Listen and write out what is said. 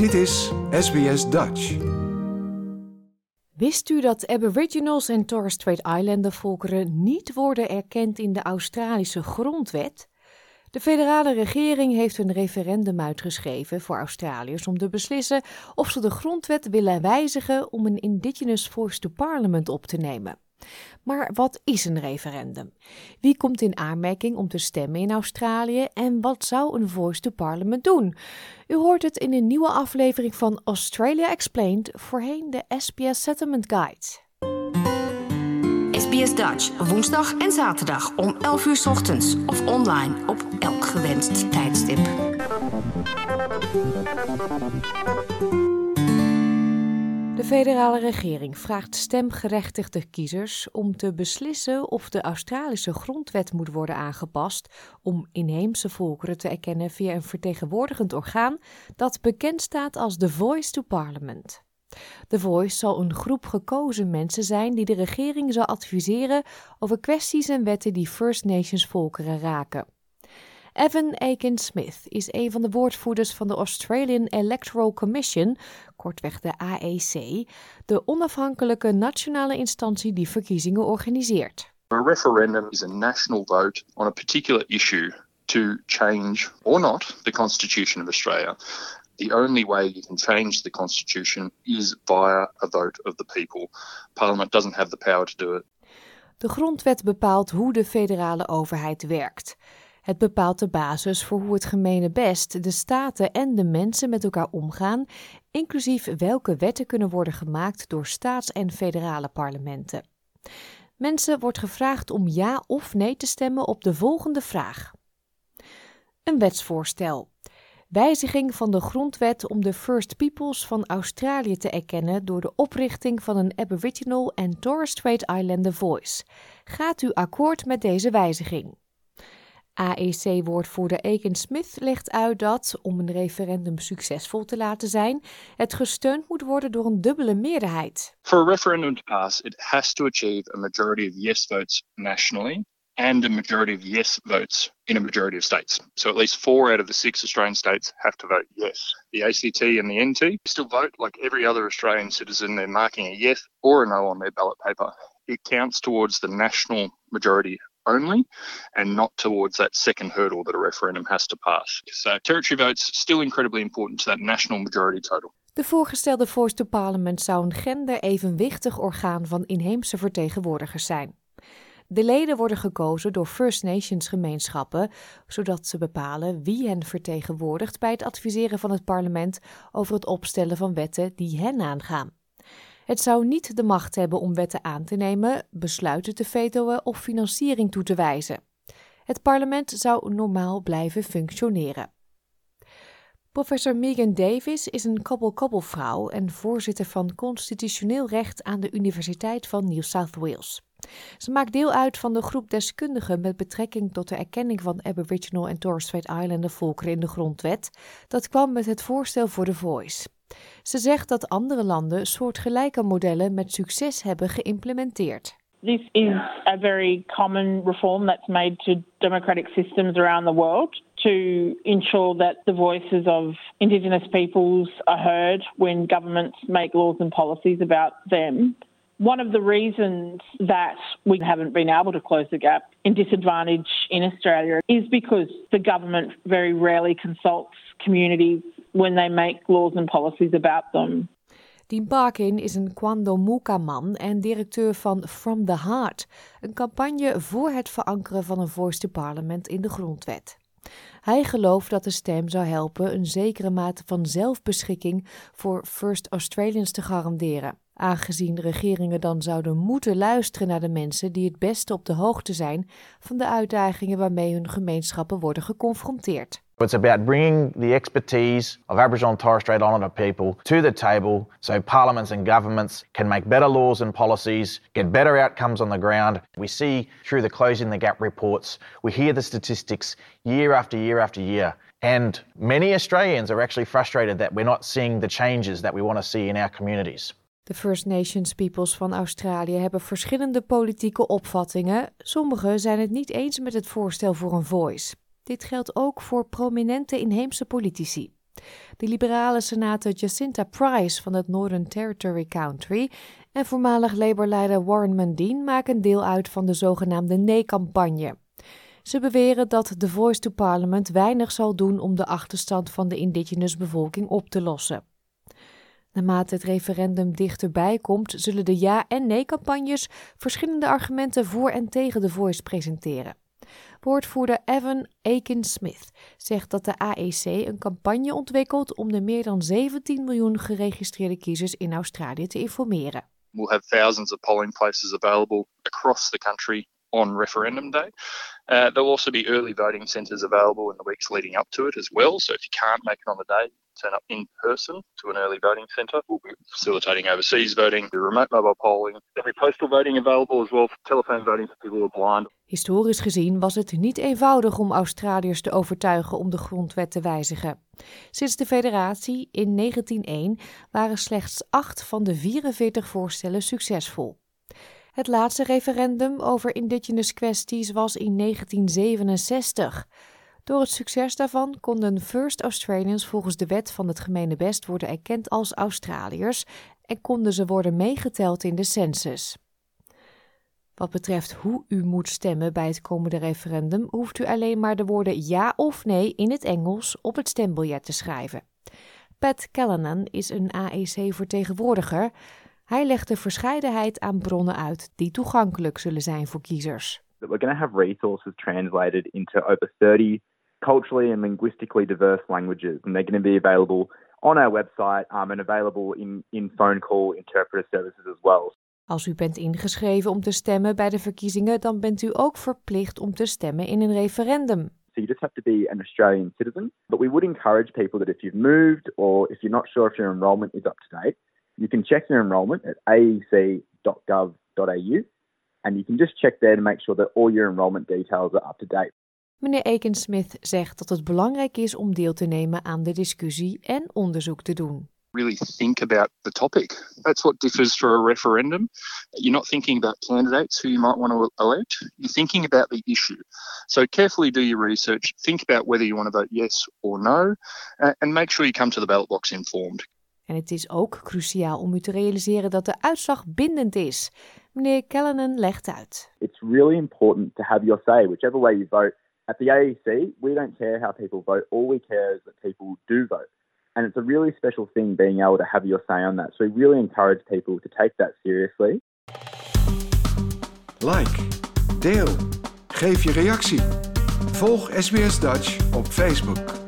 Dit is SBS Dutch. Wist u dat Aboriginals en Torres Strait Islander volkeren niet worden erkend in de Australische grondwet? De federale regering heeft een referendum uitgeschreven voor Australiërs om te beslissen of ze de grondwet willen wijzigen om een Indigenous Voice to Parliament op te nemen. Maar wat is een referendum? Wie komt in aanmerking om te stemmen in Australië en wat zou een Voice to Parliament doen? U hoort het in een nieuwe aflevering van Australia Explained, voorheen de SBS Settlement Guide. SBS Dutch, woensdag en zaterdag om 11 uur ochtends of online op elk gewenst tijdstip. De federale regering vraagt stemgerechtigde kiezers om te beslissen of de Australische grondwet moet worden aangepast om inheemse volkeren te erkennen via een vertegenwoordigend orgaan dat bekend staat als The Voice to Parliament. The Voice zal een groep gekozen mensen zijn die de regering zal adviseren over kwesties en wetten die First Nations volkeren raken. Evan Aiken Smith is een van de woordvoerders van de Australian Electoral Commission, kortweg de AEC, de onafhankelijke nationale instantie die verkiezingen organiseert. A referendum is a national vote on a particular issue to change or not the Constitution of Australia. The only way you can change the Constitution is via a vote of the people. Parliament doesn't have the power to do it. De grondwet bepaalt hoe de federale overheid werkt. Het bepaalt de basis voor hoe het gemene best, de staten en de mensen met elkaar omgaan, inclusief welke wetten kunnen worden gemaakt door staats- en federale parlementen. Mensen wordt gevraagd om ja of nee te stemmen op de volgende vraag. Een wetsvoorstel. Wijziging van de grondwet om de First Peoples van Australië te erkennen door de oprichting van een Aboriginal en Torres Strait Islander Voice. Gaat u akkoord met deze wijziging? AEC-woordvoerder Aiken Smith legt uit dat, om een referendum succesvol te laten zijn, het gesteund moet worden door een dubbele meerderheid. For a referendum to pass, it has to achieve a majority of yes votes nationally and a majority of yes votes in a majority of states. So at least four out of the six Australian states have to vote yes. The ACT and the NT still vote like every other Australian citizen. They're marking a yes or a no on their ballot paper. It counts towards the national majority only and not towards that second hurdle that a referendum has to pass. So territory votes still incredibly important to that national majority total. De voorgestelde Voice to Parliament zou een gender-evenwichtig orgaan van inheemse vertegenwoordigers zijn. De leden worden gekozen door First Nations gemeenschappen, zodat ze bepalen wie hen vertegenwoordigt bij het adviseren van het parlement over het opstellen van wetten die hen aangaan. Het zou niet de macht hebben om wetten aan te nemen, besluiten te vetoen of financiering toe te wijzen. Het parlement zou normaal blijven functioneren. Professor Megan Davis is een kabbel-kabbelvrouw en voorzitter van constitutioneel recht aan de Universiteit van New South Wales. Ze maakt deel uit van de groep deskundigen met betrekking tot de erkenning van Aboriginal en Torres Strait Islander volkeren in de grondwet. Dat kwam met het voorstel voor de Voice. Ze zegt dat andere landen soortgelijke modellen met succes hebben geïmplementeerd. This is a very common reform that's made to democratic systems around the world to ensure that the voices of Indigenous peoples are heard when governments make laws and policies about them. One of the reasons that we haven't been able to close the gap in disadvantage in Australia is because the government very rarely consults communities when they make laws and policies about them. Dean Barkin is een Kwandomuka-man en directeur van From the Heart, een campagne voor het verankeren van een Voice to Parliament in de grondwet. Hij gelooft dat de stem zou helpen een zekere mate van zelfbeschikking voor First Australians te garanderen, aangezien regeringen dan zouden moeten luisteren naar de mensen die het beste op de hoogte zijn van de uitdagingen waarmee hun gemeenschappen worden geconfronteerd. It's about bringing the expertise of Aboriginal and Torres Strait Islander people to the table so parliaments and governments can make better laws and policies, get better outcomes on the ground. We see through the Closing the Gap reports, we hear the statistics year after year after year. And many Australians are actually frustrated that we're not seeing the changes that we want to see in our communities. De First Nations peoples van Australië hebben verschillende politieke opvattingen. Sommigen zijn het niet eens met het voorstel voor een voice. Dit geldt ook voor prominente inheemse politici. De liberale senator Jacinta Price van het Northern Territory Country en voormalig Labour-leider Warren Mundine maken deel uit van de zogenaamde nee-campagne. Ze beweren dat The Voice to Parliament weinig zal doen om de achterstand van de indigenous bevolking op te lossen. Naarmate het referendum dichterbij komt, zullen de ja- en nee-campagnes verschillende argumenten voor en tegen The Voice presenteren. Woordvoerder Evan Aiken-Smith zegt dat de AEC een campagne ontwikkelt om de meer dan 17 miljoen geregistreerde kiezers in Australië te informeren. We'll have thousands of polling places available across the country on referendum day. Uh, there'll also be early voting centres available in the weeks leading up to it as well. So if you can't make it on the day, turn up in person to an early voting centre. We'll be facilitating overseas voting, the remote mobile polling. There'll be postal voting available as well for telephone voting for people who are blind. Historisch gezien was het niet eenvoudig om Australiërs te overtuigen om de grondwet te wijzigen. Sinds de federatie in 1901 waren slechts acht van de 44 voorstellen succesvol. Het laatste referendum over indigenous kwesties was in 1967. Door het succes daarvan konden First Australians volgens de wet van het gemene best worden erkend als Australiërs en konden ze worden meegeteld in de census. Wat betreft hoe u moet stemmen bij het komende referendum, hoeft u alleen maar de woorden ja of nee in het Engels op het stembiljet te schrijven. Pat Callanan is een AEC-vertegenwoordiger. Hij legt de verscheidenheid aan bronnen uit die toegankelijk zullen zijn voor kiezers. We're going to have resources translated into over 30 culturally and linguistically diverse languages, and they're going to be available on our website um, and available in, in phone call interpreter services as well. Als u bent ingeschreven om te stemmen bij de verkiezingen, dan bent u ook verplicht om te stemmen in een referendum. So you just have to be an Australian citizen. But we would encourage people that if you've moved or if you're not sure if your enrolment is up to date, you can check your enrolment at aec.gov.au and you can just check there to make sure that all your enrolment details are up to date. Meneer Aiken-Smith zegt dat het belangrijk is om deel te nemen aan de discussie en onderzoek te doen. Really think about the topic. That's what differs for a referendum. You're not thinking about candidates who you might want to elect. You're thinking about the issue. So carefully do your research. Think about whether you want to vote yes or no. And make sure you come to the ballot box informed. En het is ook cruciaal om u te realiseren dat de uitslag bindend is. Meneer Callanan legt uit. It's really important to have your say, whichever way you vote. At the AEC, we don't care how people vote. All we care is that people do vote. And it's a really special thing being able to have your say on that. So we really encourage people to take that seriously. Like, deel, geef je reactie. Volg SBS Dutch op Facebook.